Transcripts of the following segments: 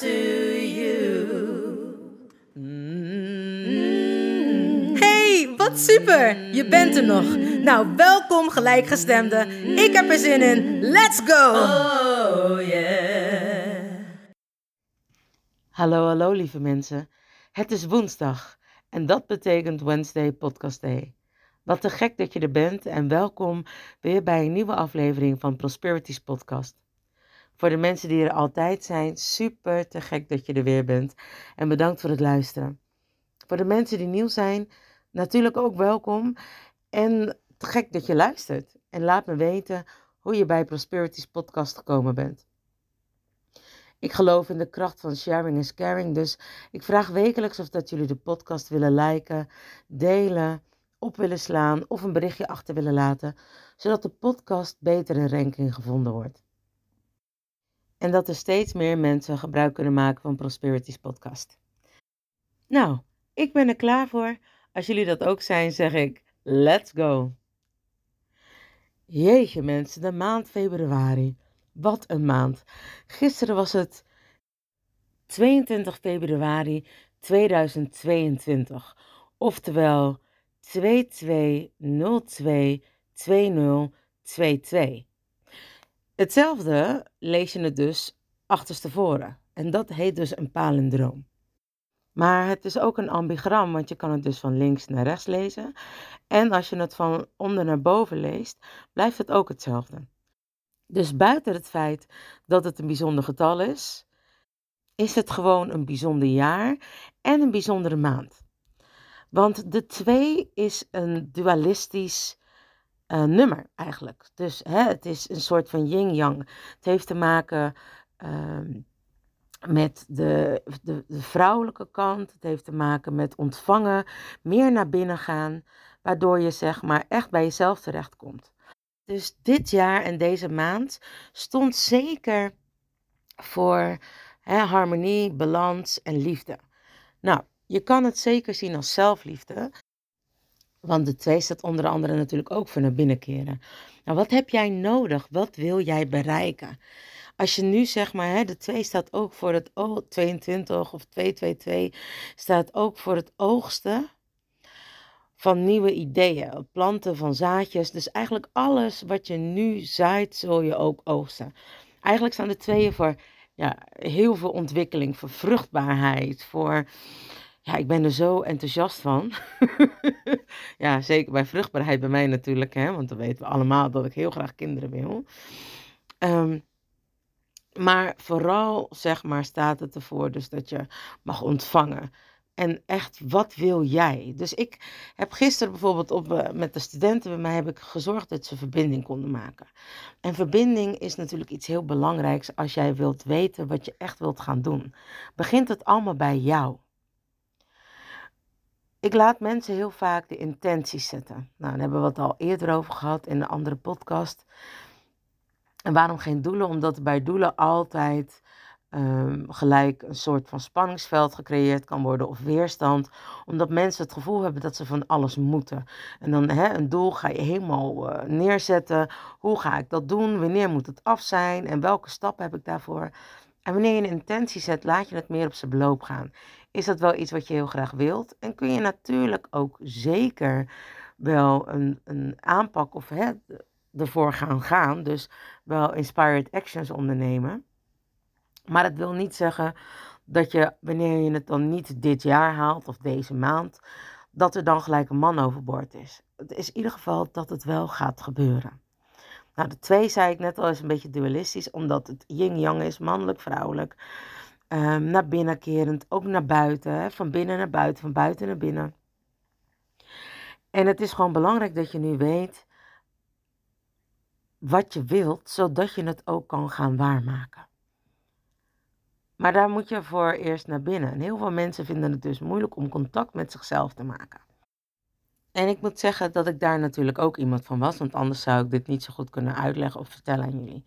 to you. Hey, wat super! Je bent er nog. Nou, welkom gelijkgestemde. Ik heb er zin in. Let's go! Oh yeah. Hallo, hallo lieve mensen. Het is woensdag en dat betekent Wednesday Podcast Day. Wat te gek dat je er bent en welkom weer bij een nieuwe aflevering van Prosperities Podcast. Voor de mensen die er altijd zijn, super te gek dat je er weer bent en bedankt voor het luisteren. Voor de mensen die nieuw zijn, natuurlijk ook welkom en te gek dat je luistert. En laat me weten hoe je bij Prosperities Podcast gekomen bent. Ik geloof in de kracht van sharing is caring. Dus ik vraag wekelijks of dat jullie de podcast willen liken, delen, op willen slaan of een berichtje achter willen laten, zodat de podcast beter in ranking gevonden wordt. En dat er steeds meer mensen gebruik kunnen maken van Prosperities podcast. Nou, ik ben er klaar voor. Als jullie dat ook zijn, zeg ik let's go. Jeetje mensen, de maand februari. Wat een maand. Gisteren was het 22 februari 2022. Oftewel 22022022. Hetzelfde lees je het dus achterstevoren. En dat heet dus een palindroom. Maar het is ook een ambigram, want je kan het dus van links naar rechts lezen. En als je het van onder naar boven leest, blijft het ook hetzelfde. Dus buiten het feit dat het een bijzonder getal is, is het gewoon een bijzonder jaar en een bijzondere maand. Want de 2 is een dualistisch uh, nummer eigenlijk. Dus hè, het is een soort van yin-yang. Het heeft te maken uh, met de, de, de, vrouwelijke kant. Het heeft te maken met ontvangen, meer naar binnen gaan, waardoor je zeg maar echt bij jezelf terechtkomt. Dus dit jaar en deze maand stond zeker voor hè, harmonie, balans en liefde. Nou, je kan het zeker zien als zelfliefde. Want de twee staat onder andere natuurlijk ook voor naar binnen keren. Nou, wat heb jij nodig? Wat wil jij bereiken? Als je nu zeg maar, hè, de 2 staat ook voor het oh, 22 of 222, staat ook voor het oogsten van nieuwe ideeën, planten van zaadjes. Dus eigenlijk alles wat je nu zaait, zul je ook oogsten. Eigenlijk staan de tweeën voor ja, heel veel ontwikkeling, voor vruchtbaarheid, voor... Ja, ik ben er zo enthousiast van. ja, zeker bij vruchtbaarheid bij mij natuurlijk, hè, want dan weten we allemaal dat ik heel graag kinderen wil. Ehm, maar vooral, zeg maar, staat het ervoor dus dat je mag ontvangen. En echt, wat wil jij? Dus ik heb gisteren bijvoorbeeld op, eh, met de studenten bij mij heb ik gezorgd dat ze verbinding konden maken. En verbinding is natuurlijk iets heel belangrijks als jij wilt weten wat je echt wilt gaan doen. Begint het allemaal bij jou. Ik laat mensen heel vaak de intenties zetten. Nou, daar hebben we het al eerder over gehad in een andere podcast. En waarom geen doelen? Omdat bij doelen altijd um, gelijk een soort van spanningsveld gecreëerd kan worden of weerstand. Omdat mensen het gevoel hebben dat ze van alles moeten. En dan hè, een doel ga je helemaal uh, neerzetten. Hoe ga ik dat doen? Wanneer moet het af zijn? En welke stappen heb ik daarvoor? En wanneer je een intentie zet, laat je het meer op zijn beloop gaan. Is dat wel iets wat je heel graag wilt? En kun je natuurlijk ook zeker wel een, een aanpak of hè, ervoor gaan gaan. Dus wel inspired actions ondernemen. Maar het wil niet zeggen dat je, wanneer je het dan niet dit jaar haalt of deze maand, dat er dan gelijk een man overboord is. Het is in ieder geval dat het wel gaat gebeuren. Nou, de twee zei ik net al is een beetje dualistisch, omdat het yin-yang is, mannelijk, vrouwelijk. Um, naar binnen kerend, ook naar buiten, hè, van binnen naar buiten, van buiten naar binnen. En het is gewoon belangrijk dat je nu weet wat je wilt, zodat je het ook kan gaan waarmaken. Maar daar moet je voor eerst naar binnen. En heel veel mensen vinden het dus moeilijk om contact met zichzelf te maken. En ik moet zeggen dat ik daar natuurlijk ook iemand van was, want anders zou ik dit niet zo goed kunnen uitleggen of vertellen aan jullie.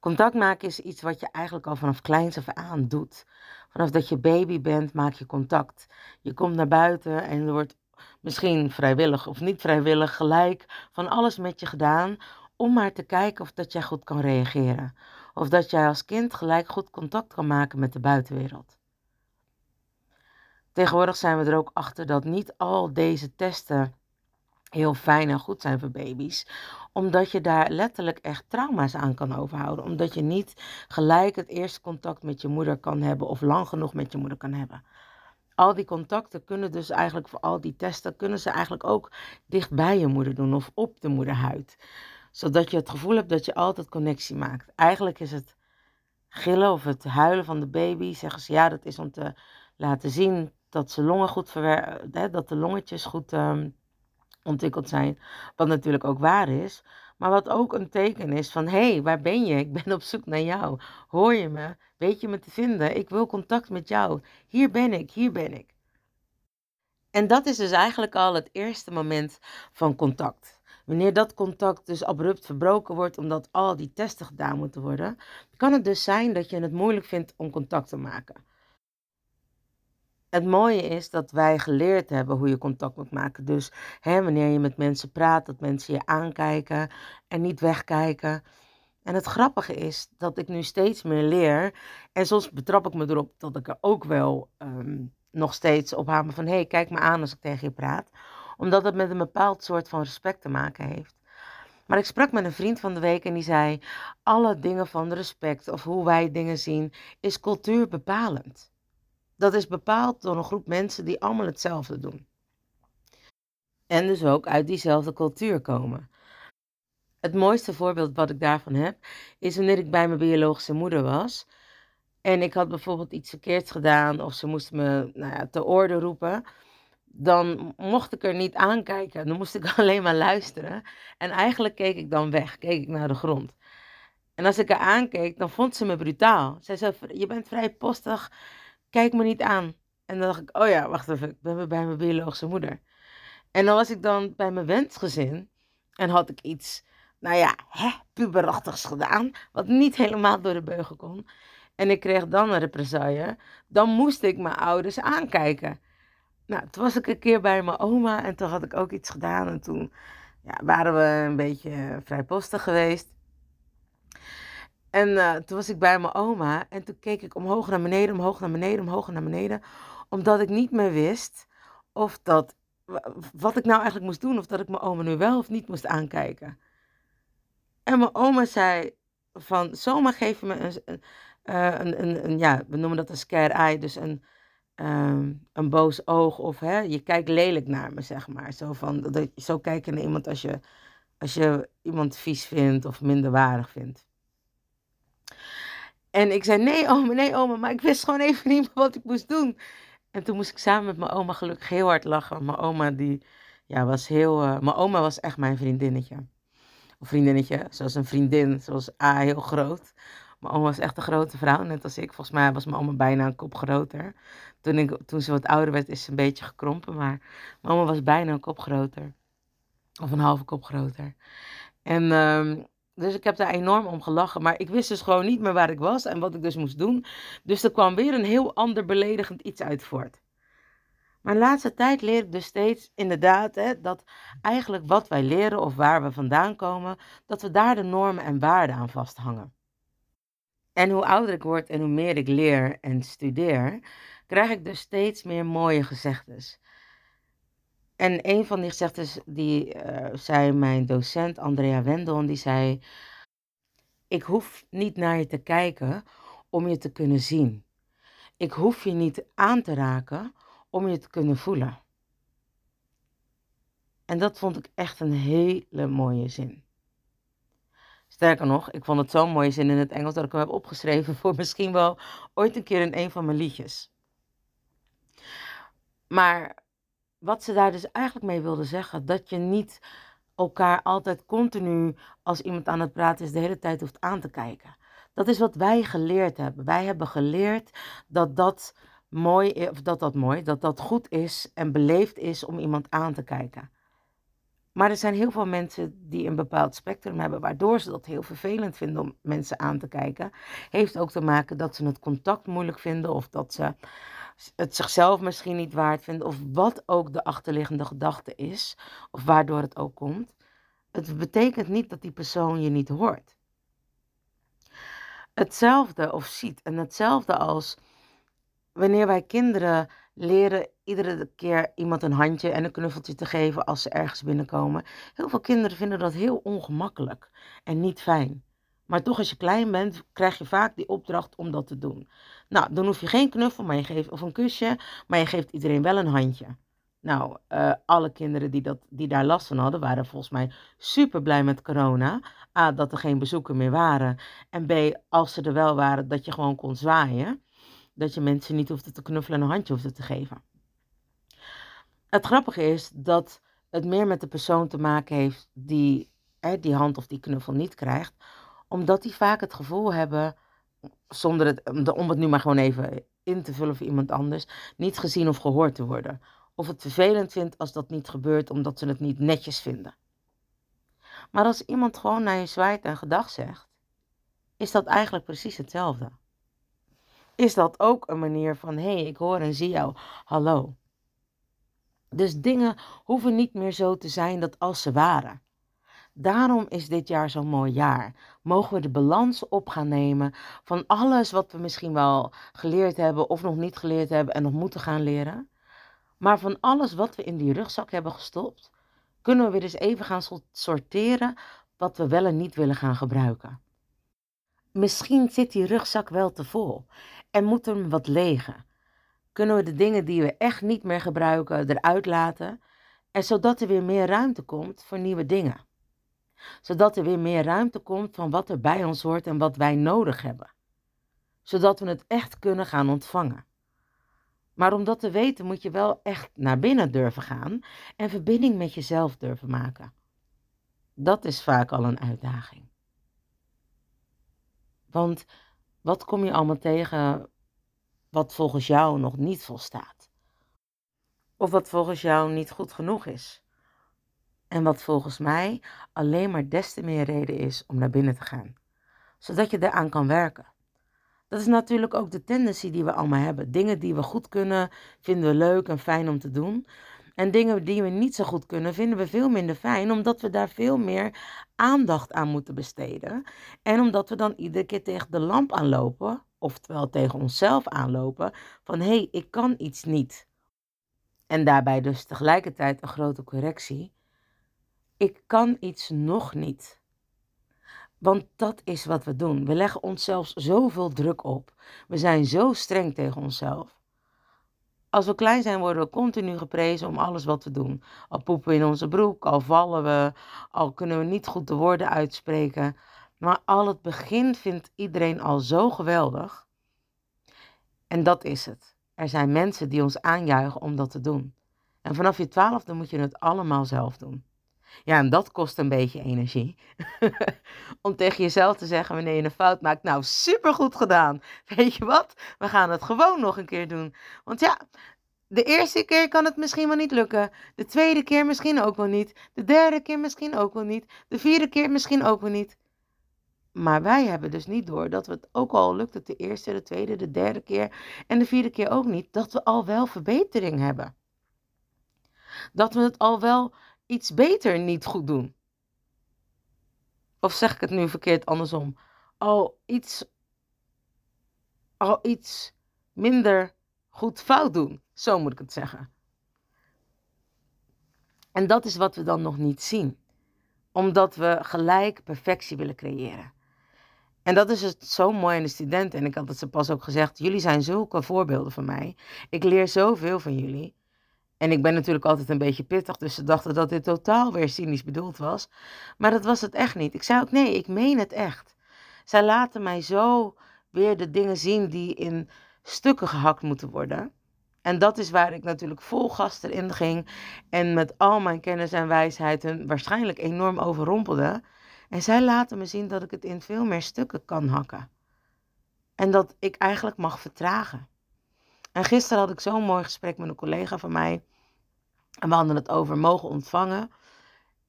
Contact maken is iets wat je eigenlijk al vanaf kleins af aan doet. Vanaf dat je baby bent, maak je contact. Je komt naar buiten en er wordt misschien vrijwillig of niet vrijwillig gelijk van alles met je gedaan om maar te kijken of dat jij goed kan reageren. Of dat jij als kind gelijk goed contact kan maken met de buitenwereld. Tegenwoordig zijn we er ook achter dat niet al deze testen heel fijn en goed zijn voor baby's. Omdat je daar letterlijk echt trauma's aan kan overhouden. Omdat je niet gelijk het eerste contact met je moeder kan hebben of lang genoeg met je moeder kan hebben. Al die contacten kunnen dus eigenlijk voor al die testen, kunnen ze eigenlijk ook dicht bij je moeder doen of op de moederhuid. Zodat je het gevoel hebt dat je altijd connectie maakt. Eigenlijk is het gillen of het huilen van de baby, zeggen ze ja, dat is om te laten zien dat ze longen goed verwerken, dat de longetjes goed um, ontwikkeld zijn. Wat natuurlijk ook waar is. Maar wat ook een teken is van, hé, hey, waar ben je? Ik ben op zoek naar jou. Hoor je me? Weet je me te vinden? Ik wil contact met jou. Hier ben ik, hier ben ik. En dat is dus eigenlijk al het eerste moment van contact. Wanneer dat contact dus abrupt verbroken wordt omdat al die testen gedaan moeten worden, kan het dus zijn dat je het moeilijk vindt om contact te maken. Het mooie is dat wij geleerd hebben hoe je contact moet maken. Dus hè, wanneer je met mensen praat, dat mensen je aankijken en niet wegkijken. En het grappige is dat ik nu steeds meer leer. En soms betrap ik me erop dat ik er ook wel ehm, nog steeds op hamer van... hé, hey, kijk me aan als ik tegen je praat. Omdat het met een bepaald soort van respect te maken heeft. Maar ik sprak met een vriend van de week en die zei... alle dingen van respect of hoe wij dingen zien is cultuurbepalend. Dat is bepaald door een groep mensen die allemaal hetzelfde doen. En dus ook uit diezelfde cultuur komen. Het mooiste voorbeeld wat ik daarvan heb, is wanneer ik bij mijn biologische moeder was. En ik had bijvoorbeeld iets verkeerds gedaan of ze moest me nou ja, te orde roepen. Dan mocht ik er niet aankijken. Dan moest ik alleen maar luisteren. En eigenlijk keek ik dan weg, keek ik naar de grond. En als ik er aankeek, dan vond ze me brutaal. Zij zei, je bent vrij postig kijk me niet aan. En dan dacht ik, oh ja, wacht even, ik ben bij mijn biologische moeder. En dan was ik dan bij mijn wensgezin en had ik iets, nou ja, hè, puberachtigs gedaan, wat niet helemaal door de beugel kon. En ik kreeg dan een represaille. Dan moest ik mijn ouders aankijken. Nou, toen was ik een keer bij mijn oma en toen had ik ook iets gedaan. En toen ja, waren we een beetje vrijpostig geweest. En eh, toen was ik bij mijn oma en toen keek ik omhoog naar beneden, omhoog naar beneden, omhoog naar beneden. Omdat ik niet meer wist of dat, wat ik nou eigenlijk moest doen. Of dat ik mijn oma nu wel of niet moest aankijken. En mijn oma zei van, zomaar geef je me een, een, eh, een, een, ja, we noemen dat een scare eye. Dus een, ehm, een boos oog of hè, je kijkt lelijk naar me, zeg maar. Zo, van, dat, zo kijken naar iemand als je, als je iemand vies vindt of minderwaardig vindt. En ik zei, nee oma, nee oma, maar ik wist gewoon even niet wat ik moest doen. En toen moest ik samen met mijn oma gelukkig heel hard lachen. Mijn oma die, ja, was heel, uh, mijn oma was echt mijn vriendinnetje. Of vriendinnetje, zoals een vriendin, zoals A, heel groot. Mijn oma was echt een grote vrouw, net als ik. Volgens mij was mijn oma bijna een kop groter. Toen, ik, toen ze wat ouder werd, is ze een beetje gekrompen. Maar mijn oma was bijna een kop groter. Of een halve kop groter. En um, dus ik heb daar enorm om gelachen. Maar ik wist dus gewoon niet meer waar ik was en wat ik dus moest doen. Dus er kwam weer een heel ander beledigend iets uit voort. Maar de laatste tijd leer ik dus steeds inderdaad hè, dat eigenlijk wat wij leren of waar we vandaan komen, dat we daar de normen en waarden aan vasthangen. En hoe ouder ik word en hoe meer ik leer en studeer, krijg ik dus steeds meer mooie gezegdes. En een van die gezegdes die uh, zei mijn docent Andrea Wendel, die zei: Ik hoef niet naar je te kijken om je te kunnen zien. ik hoef je niet aan te raken om je te kunnen voelen. En dat vond ik echt een hele mooie zin. Sterker nog, ik vond het zo'n mooie zin in het Engels dat ik hem heb opgeschreven voor misschien wel ooit een keer in een van mijn liedjes. Maar wat ze daar dus eigenlijk mee wilde zeggen, dat je niet elkaar altijd continu als iemand aan het praten is de hele tijd hoeft aan te kijken. Dat is wat wij geleerd hebben. Wij hebben geleerd dat dat mooi, of dat dat mooi, dat dat goed is en beleefd is om iemand aan te kijken. Maar er zijn heel veel mensen die een bepaald spectrum hebben, waardoor ze dat heel vervelend vinden om mensen aan te kijken. Heeft ook te maken dat ze het contact moeilijk vinden of dat ze het zichzelf misschien niet waard vinden of wat ook de achterliggende gedachte is of waardoor het ook komt. Het betekent niet dat die persoon je niet hoort. Hetzelfde of ziet en hetzelfde als wanneer wij kinderen leren iedere keer iemand een handje en een knuffeltje te geven als ze ergens binnenkomen. Heel veel kinderen vinden dat heel ongemakkelijk en niet fijn. Maar toch, als je klein bent, krijg je vaak die opdracht om dat te doen. Nou, dan hoef je geen knuffel maar je geeft, of een kusje, maar je geeft iedereen wel een handje. Nou, uh, alle kinderen die, dat, die daar last van hadden, waren volgens mij super blij met corona. A, dat er geen bezoeken meer waren. En B, als ze er wel waren, dat je gewoon kon zwaaien. Dat je mensen niet hoefde te knuffelen en een handje hoefde te geven. Het grappige is dat het meer met de persoon te maken heeft die hè, die hand of die knuffel niet krijgt. Omdat die vaak het gevoel hebben, zonder het, om het nu maar gewoon even in te vullen voor iemand anders, niet gezien of gehoord te worden. Of het vervelend vindt als dat niet gebeurt omdat ze het niet netjes vinden. Maar als iemand gewoon naar je zwaait en gedag zegt, is dat eigenlijk precies hetzelfde. Is dat ook een manier van, hé, hey, ik hoor en zie jou, hallo. Dus dingen hoeven niet meer zo te zijn dat als ze waren. Daarom is dit jaar zo'n mooi jaar. Mogen we de balans op gaan nemen van alles wat we misschien wel geleerd hebben of nog niet geleerd hebben en nog moeten gaan leren. Maar van alles wat we in die rugzak hebben gestopt, kunnen we weer eens even gaan sorteren wat we wel en niet willen gaan gebruiken. Misschien zit die rugzak wel te vol en moet er wat legen kunnen we de dingen die we echt niet meer gebruiken eruit laten. En zodat er weer meer ruimte komt voor nieuwe dingen. Zodat er weer meer ruimte komt van wat er bij ons hoort en wat wij nodig hebben. Zodat we het echt kunnen gaan ontvangen. Maar om dat te weten moet je wel echt naar binnen durven gaan en verbinding met jezelf durven maken. Dat is vaak al een uitdaging. Want wat kom je allemaal tegen wat volgens jou nog niet volstaat. Of wat volgens jou niet goed genoeg is. En wat volgens mij alleen maar des te meer reden is om naar binnen te gaan. Zodat je eraan kan werken. Dat is natuurlijk ook de tendency die we allemaal hebben. Dingen die we goed kunnen, vinden we leuk en fijn om te doen. En dingen die we niet zo goed kunnen, vinden we veel minder fijn, omdat we daar veel meer aandacht aan moeten besteden. En omdat we dan iedere keer tegen de lamp aanlopen oftewel tegen onszelf aanlopen, van hé, hey, ik kan iets niet. En daarbij dus tegelijkertijd een grote correctie. Ik kan iets nog niet. Want dat is wat we doen. We leggen onszelf zoveel druk op. We zijn zo streng tegen onszelf. Als we klein zijn, worden we continu geprezen om alles wat we doen. Al poepen we in onze broek, al vallen we, al kunnen we niet goed de woorden uitspreken. Maar al het begin vindt iedereen al zo geweldig. En dat is het. Er zijn mensen die ons aanjuichen om dat te doen. En vanaf je twaalfde moet je het allemaal zelf doen. Ja, en dat kost een beetje energie. om tegen jezelf te zeggen wanneer je een fout maakt. Nou, supergoed gedaan. Weet je wat? We gaan het gewoon nog een keer doen. Want ja, de eerste keer kan het misschien wel niet lukken. De tweede keer misschien ook wel niet. De derde keer misschien ook wel niet. De vierde keer misschien ook wel niet. Maar wij hebben dus niet door dat we het, ook al lukt het de eerste, de tweede, de derde keer en de vierde keer ook niet, dat we al wel verbetering hebben. Dat we het al wel iets beter niet goed doen. Of zeg ik het nu verkeerd andersom? Al iets, al iets minder goed fout doen. Zo moet ik het zeggen. En dat is wat we dan nog niet zien. Omdat we gelijk perfectie willen creëren. En dat is het zo mooi aan de studenten. En ik had het ze pas ook gezegd. Jullie zijn zulke voorbeelden van mij. Ik leer zoveel van jullie. En ik ben natuurlijk altijd een beetje pittig. Dus ze dachten dat dit totaal weer cynisch bedoeld was. Maar dat was het echt niet. Ik zei ook nee, ik meen het echt. Zij laten mij zo weer de dingen zien die in stukken gehakt moeten worden. En dat is waar ik natuurlijk vol gas erin ging. En met al mijn kennis en wijsheid hun waarschijnlijk enorm overrompelde. En zij laten me zien dat ik het in veel meer stukken kan hakken. En dat ik eigenlijk mag vertragen. En gisteren had ik zo'n mooi gesprek met een collega van mij. En we hadden het over mogen ontvangen.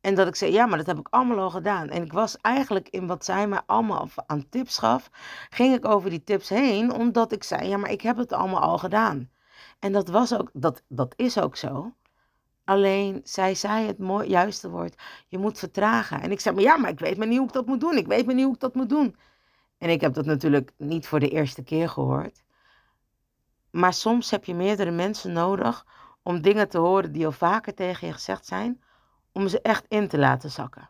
En dat ik zei, ja, maar dat heb ik allemaal al gedaan. En ik was eigenlijk in wat zij mij allemaal aan tips gaf, ging ik over die tips heen, omdat ik zei, ja, maar ik heb het allemaal al gedaan. En dat was ook, dat, dat is ook zo. Alleen zij zei het mooi, juiste woord, je moet vertragen. En ik zei, maar ja, maar ik weet maar niet hoe ik dat moet doen. Ik weet maar niet hoe ik dat moet doen. En ik heb dat natuurlijk niet voor de eerste keer gehoord. Maar soms heb je meerdere mensen nodig om dingen te horen die al vaker tegen je gezegd zijn, om ze echt in te laten zakken.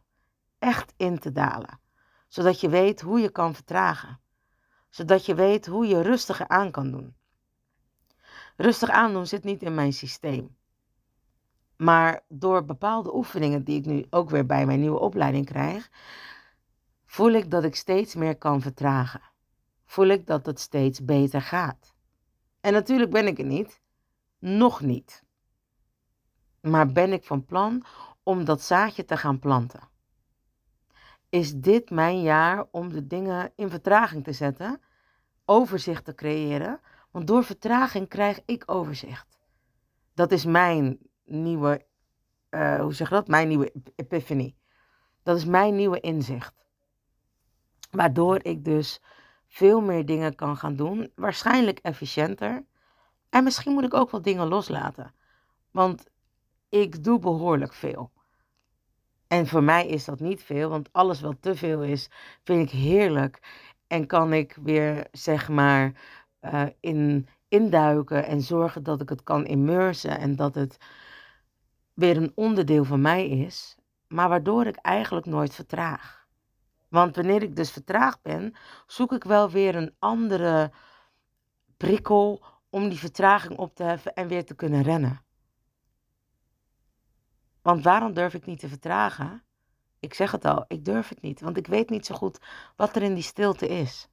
Echt in te dalen. Zodat je weet hoe je kan vertragen. Zodat je weet hoe je rustiger aan kan doen. Rustig aandoen zit niet in mijn systeem. Maar door bepaalde oefeningen die ik nu ook weer bij mijn nieuwe opleiding krijg, voel ik dat ik steeds meer kan vertragen. Voel ik dat het steeds beter gaat. En natuurlijk ben ik er niet. Nog niet. Maar ben ik van plan om dat zaadje te gaan planten? Is dit mijn jaar om de dingen in vertraging te zetten, overzicht te creëren? Want door vertraging krijg ik overzicht. Dat is mijn nieuwe, uh, hoe zeg je dat? Mijn nieuwe epiphany. Dat is mijn nieuwe inzicht. Waardoor ik dus veel meer dingen kan gaan doen, waarschijnlijk efficiënter. En misschien moet ik ook wel dingen loslaten. Want ik doe behoorlijk veel. En voor mij is dat niet veel, want alles wat te veel is, vind ik heerlijk. En kan ik weer, zeg maar, uh, in, induiken en zorgen dat ik het kan immersen en dat het weer een onderdeel van mij is, maar waardoor ik eigenlijk nooit vertraag. Want wanneer ik dus vertraagd ben, zoek ik wel weer een andere prikkel om die vertraging op te heffen en weer te kunnen rennen. Want waarom durf ik niet te vertragen? Ik zeg het al, ik durf het niet, want ik weet niet zo goed wat er in die stilte is.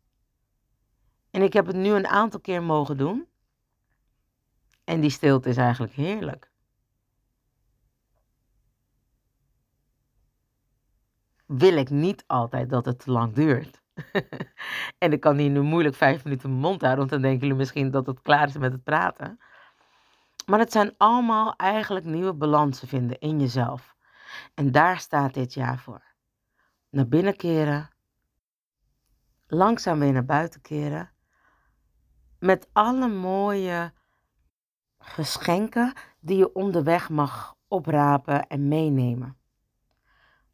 En ik heb het nu een aantal keer mogen doen. En die stilte is eigenlijk heerlijk. Wil ik niet altijd dat het te lang duurt. en ik kan hier nu moeilijk vijf minuten mijn mond houden, want dan denken jullie misschien dat het klaar is met het praten. Maar het zijn allemaal eigenlijk nieuwe balansen vinden in jezelf. En daar staat dit jaar voor. Naar binnen keren, langzaam weer naar buiten keren, met alle mooie geschenken die je onderweg mag oprapen en meenemen.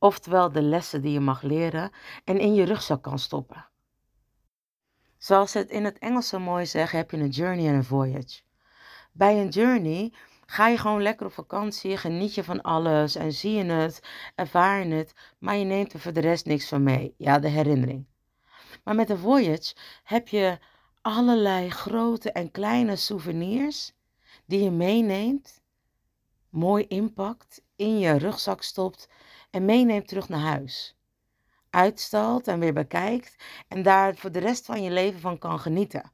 Oftewel de lessen die je mag leren en in je rugzak kan stoppen. Zoals ze het in het Engels zo mooi zeggen, heb je een journey en een voyage. Bij een journey ga je gewoon lekker op vakantie, geniet je van alles en zie je het, ervaar je het, maar je neemt er voor de rest niks van mee. Ja, de herinnering. Maar met een voyage heb je allerlei grote en kleine souvenirs die je meeneemt, mooi inpakt, in je rugzak stopt en meeneemt terug naar huis. Uitstalt en weer bekijkt en daar voor de rest van je leven van kan genieten.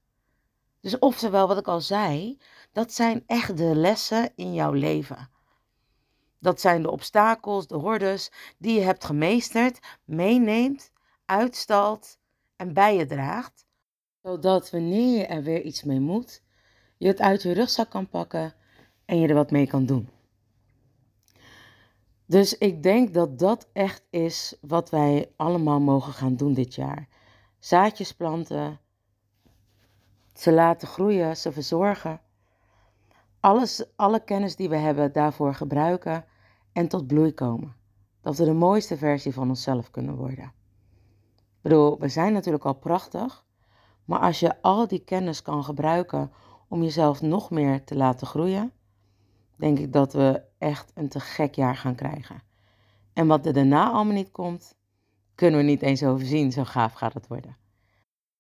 Dus oftewel, wat ik al zei, dat zijn echt de lessen in jouw leven. Dat zijn de obstakels, de hordes die je hebt gemeesterd, meeneemt, uitstalt en bij je draagt zodat wanneer je er weer iets mee moet, je het uit je rugzak kan pakken en je er wat mee kan doen. Dus ik denk dat dat echt is wat wij allemaal mogen gaan doen dit jaar. Zaadjes planten, ze laten groeien, ze verzorgen. Alles, alle kennis die we hebben daarvoor gebruiken en tot bloei komen. Dat we de mooiste versie van onszelf kunnen worden. Ik bedoel, we zijn natuurlijk al prachtig, maar als je al die kennis kan gebruiken om jezelf nog meer te laten groeien, denk ik dat we echt een te gek jaar gaan krijgen. En wat er daarna allemaal niet komt, kunnen we niet eens overzien. Zo gaaf gaat het worden.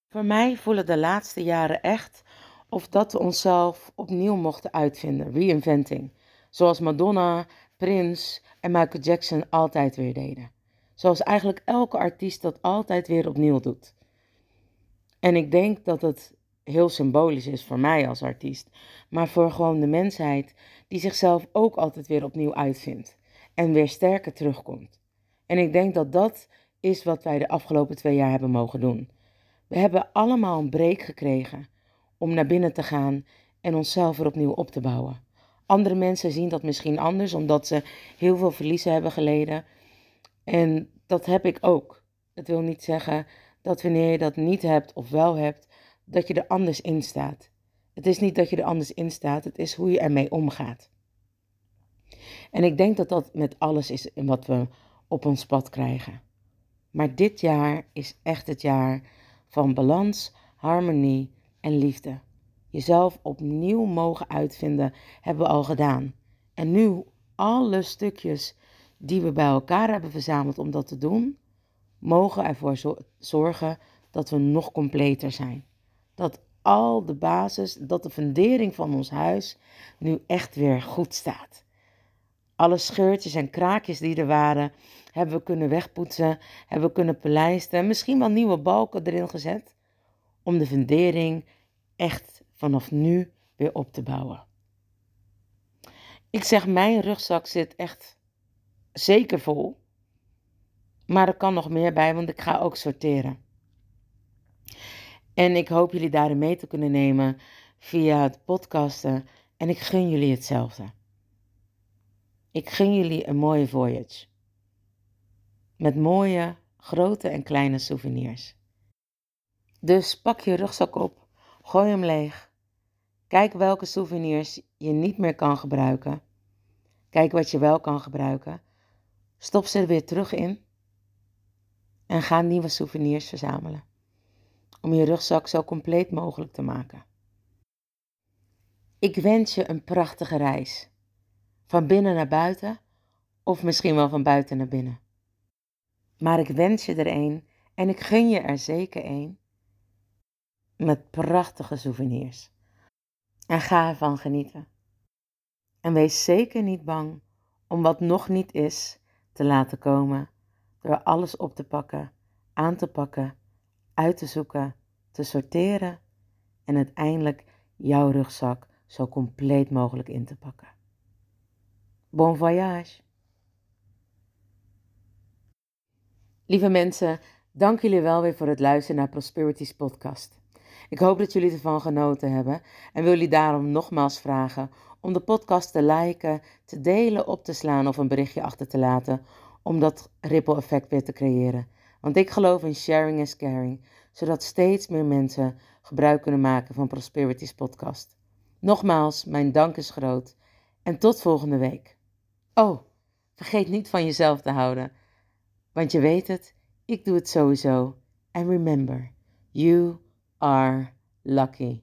Voor mij voelen de laatste jaren echt of dat we onszelf opnieuw mochten uitvinden, reinventing. Zoals Madonna, Prince en Michael Jackson altijd weer deden. Zoals eigenlijk elke artiest dat altijd weer opnieuw doet. En ik denk dat het heel symbolisch is voor mij als artiest, maar voor gewoon de mensheid die zichzelf ook altijd weer opnieuw uitvindt en weer sterker terugkomt. En ik denk dat dat is wat wij de afgelopen twee jaar hebben mogen doen. We hebben allemaal een break gekregen om naar binnen te gaan en onszelf weer opnieuw op te bouwen. Andere mensen zien dat misschien anders, omdat ze heel veel verliezen hebben geleden. En dat heb ik ook. Het wil niet zeggen dat wanneer je dat niet hebt of wel hebt, dat je er anders in staat. Het is niet dat je er anders in staat, het is hoe je ermee omgaat. En ik denk dat dat met alles is wat we op ons pad krijgen. Maar dit jaar is echt het jaar van balans, harmonie en liefde. Jezelf opnieuw mogen uitvinden hebben we al gedaan. En nu alle stukjes die we bij elkaar hebben verzameld om dat te doen, mogen ervoor zorgen dat we nog completer zijn. Dat al de basis, dat de fundering van ons huis nu echt weer goed staat. Alle scheurtjes en kraakjes die er waren, hebben we kunnen wegpoetsen, hebben we kunnen polijsten, misschien wel nieuwe balken erin gezet, om de fundering echt vanaf nu weer op te bouwen. Ik zeg, mijn rugzak zit echt zeker vol. Maar er kan nog meer bij, want ik ga ook sorteren. En ik hoop jullie daarin mee te kunnen nemen via het podcasten. En ik gun jullie hetzelfde. Ik gun jullie een mooie voyage. Met mooie, grote en kleine souvenirs. Dus pak je rugzak op, gooi hem leeg. Kijk welke souvenirs je niet meer kan gebruiken. Kijk wat je wel kan gebruiken. Stop ze er weer terug in. En ga nieuwe souvenirs verzamelen. Om je rugzak zo compleet mogelijk te maken. Ik wens je een prachtige reis. Van binnen naar buiten, of misschien wel van buiten naar binnen. Maar ik wens je er een en ik gun je er zeker een. Met prachtige souvenirs. En ga ervan genieten. En wees zeker niet bang om wat nog niet is te laten komen. Door alles op te pakken, aan te pakken, uit te zoeken, te sorteren en uiteindelijk jouw rugzak zo compleet mogelijk in te pakken. Bon voyage! Lieve mensen, dank jullie wel weer voor het luisteren naar Prosperities podcast. Ik hoop dat jullie ervan genoten hebben en wil jullie daarom nogmaals vragen om de podcast te liken, te delen, op te slaan of een berichtje achter te laten om dat ripple effect weer te creëren. Want ik geloof in sharing is caring, zodat steeds meer mensen gebruik kunnen maken van Prosperities podcast. Nogmaals, mijn dank is groot en tot volgende week. Oh, vergeet niet van jezelf te houden, want je weet het, ik doe het sowieso. And remember, you are lucky.